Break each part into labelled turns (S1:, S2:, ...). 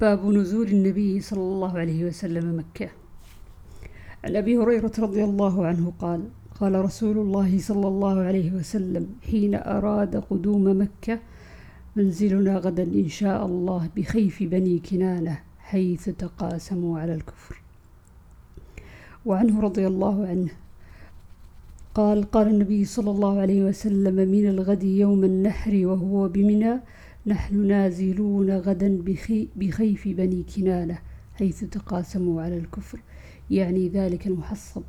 S1: باب نزول النبي صلى الله عليه وسلم مكة. عن أبي هريرة رضي الله عنه قال قال رسول الله صلى الله عليه وسلم حين أراد قدوم مكة منزلنا غدا إن شاء الله بخيف بني كنانة حيث تقاسموا على الكفر. وعنه رضي الله عنه قال قال النبي صلى الله عليه وسلم من الغد يوم النحر وهو بمنى نحن نازلون غدا بخي بخيف بني كنانة حيث تقاسموا على الكفر يعني ذلك المحصب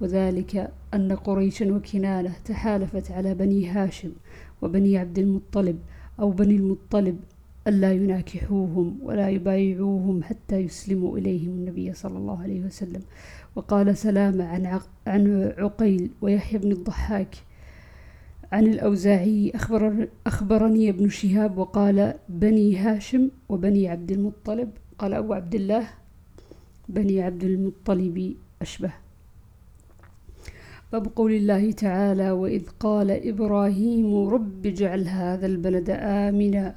S1: وذلك أن قريشا وكنانة تحالفت على بني هاشم وبني عبد المطلب أو بني المطلب ألا يناكحوهم ولا يبايعوهم حتى يسلموا إليهم النبي صلى الله عليه وسلم. وقال سلامة عن عقيل ويحيى بن الضحاك عن الأوزاعي أخبر أخبرني ابن شهاب وقال بني هاشم وبني عبد المطلب قال أبو عبد الله بني عبد المطلب أشبه. باب قول الله تعالى وإذ قال إبراهيم رب اجعل هذا البلد آمنا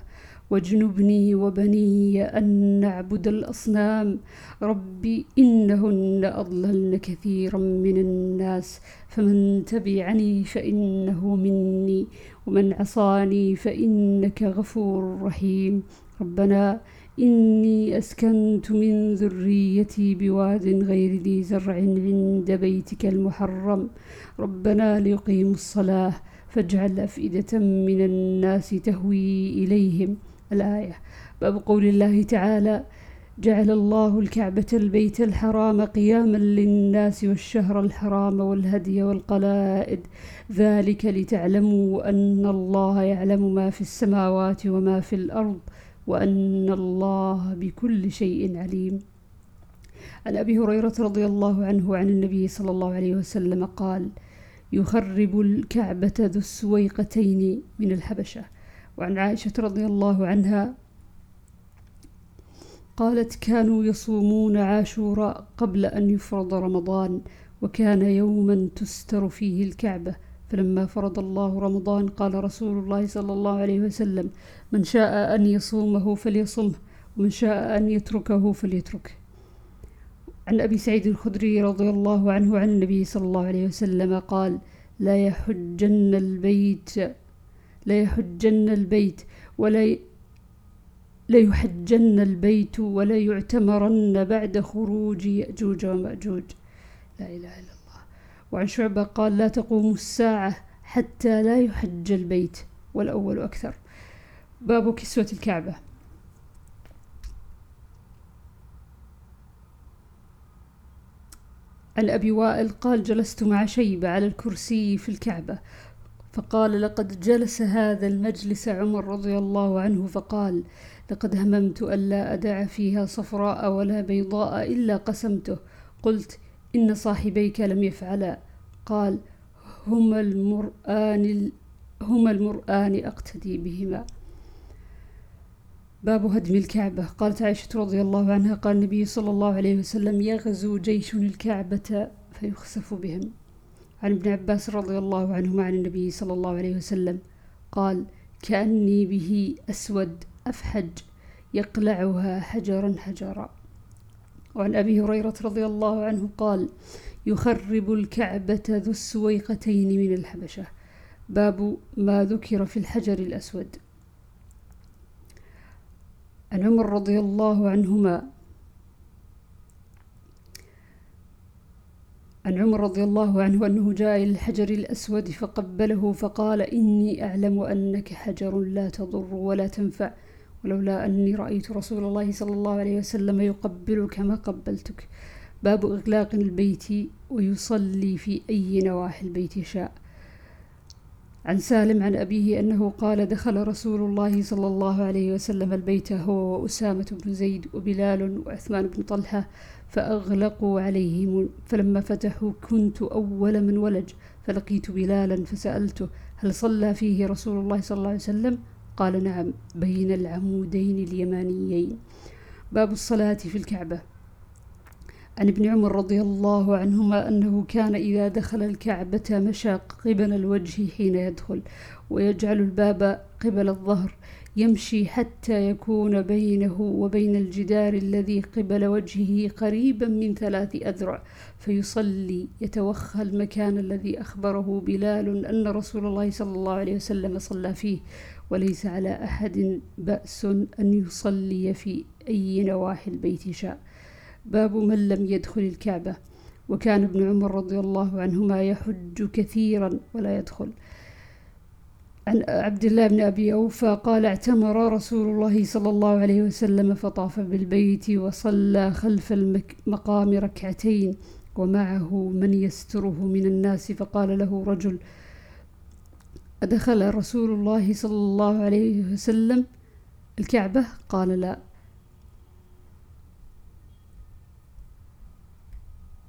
S1: واجنبني وبني أن نعبد الأصنام. ربي إنهن أضللن كثيرا من الناس فمن تبعني فإنه مني ومن عصاني فإنك غفور رحيم. ربنا إني أسكنت من ذريتي بواد غير ذي زرع عند بيتك المحرم. ربنا ليقيموا الصلاة فاجعل أفئدة من الناس تهوي إليهم. الآية. باب قول الله تعالى جعل الله الكعبة البيت الحرام قياما للناس والشهر الحرام والهدي والقلائد. ذلك لتعلموا أن الله يعلم ما في السماوات وما في الأرض وأن الله بكل شيء عليم. عن أبي هريرة رضي الله عنه عن النبي صلى الله عليه وسلم قال يخرب الكعبة ذو السويقتين من الحبشة. وعن عائشة رضي الله عنها قالت كانوا يصومون عاشوراء قبل أن يفرض رمضان وكان يوما تستر فيه الكعبة. فلما فرض الله رمضان قال رسول الله صلى الله عليه وسلم من شاء أن يصومه فليصمه ومن شاء أن يتركه فليتركه. عن أبي سعيد الخدري رضي الله عنه عن النبي صلى الله عليه وسلم قال لا يحجن البيت لا يحجن البيت ولا ليحجن البيت ولا يعتمرن بعد خروج يأجوج ومأجوج. لا إله إلا الله. وعن شعبة قال لا تقوم الساعة حتى لا يحج البيت والأول أكثر. باب كسوة الكعبة. عن أبي وائل قال جلست مع شيبة على الكرسي في الكعبة فقال لقد جلس هذا المجلس عمر رضي الله عنه فقال لقد هممت ألا أدع فيها صفراء ولا بيضاء إلا قسمته قلت إن صاحبيك لم يفعلا. قال هما المرآن هما المرآن أقتدي بهما. باب هدم الكعبة. قالت عائشة رضي الله عنها قال النبي صلى الله عليه وسلم يغزو جيش الكعبة فيخسف بهم. عن ابن عباس رضي الله عنهما عن النبي صلى الله عليه وسلم قال كأني به أسود أفحج يقلعها حجرا حجرا. وعن أبي هريرة رضي الله عنه قال يخرب الكعبة ذو السويقتين من الحبشة باب ما ذكر في الحجر الأسود. عن عمر رضي الله عنهما عن عمر رضي الله عنه أنه جاء إلى الحجر الأسود فقبله فقال إني أعلم أنك حجر لا تضر ولا تنفع ولولا أني رأيت رسول الله صلى الله عليه وسلم يقبلك ما قبلتك. باب إغلاق البيت ويصلي في أي نواحي البيت شاء عن سالم عن أبيه أنه قال دخل رسول الله صلى الله عليه وسلم البيت هو وأسامة بن زيد وبلال وعثمان بن طلحة فأغلقوا عليهم فلما فتحوا كنت أول من ولج فلقيت بلالا فسألته هل صلى فيه رسول الله صلى الله عليه وسلم؟ قال نعم بين العمودين اليمانيين. باب الصلاة في الكعبة. عن ابن عمر رضي الله عنهما أنه كان إذا دخل الكعبة مشى قبل الوجه حين يدخل ويجعل الباب قبل الظهر يمشي حتى يكون بينه وبين الجدار الذي قبل وجهه قريبا من ثلاث أذرع فيصلي يتوخى المكان الذي أخبره بلال أن رسول الله صلى الله عليه وسلم صلى فيه وليس على أحد بأس أن يصلي في أي نواحي البيت شاء. باب من لم يدخل الكعبة. وكان ابن عمر رضي الله عنهما يحج كثيرا ولا يدخل. عن عبد الله بن أبي أوفى قال اعتمر رسول الله صلى الله عليه وسلم فطاف بالبيت وصلى خلف المقام ركعتين ومعه من يستره من الناس فقال له رجل أدخل رسول الله صلى الله عليه وسلم الكعبة؟ قال لا.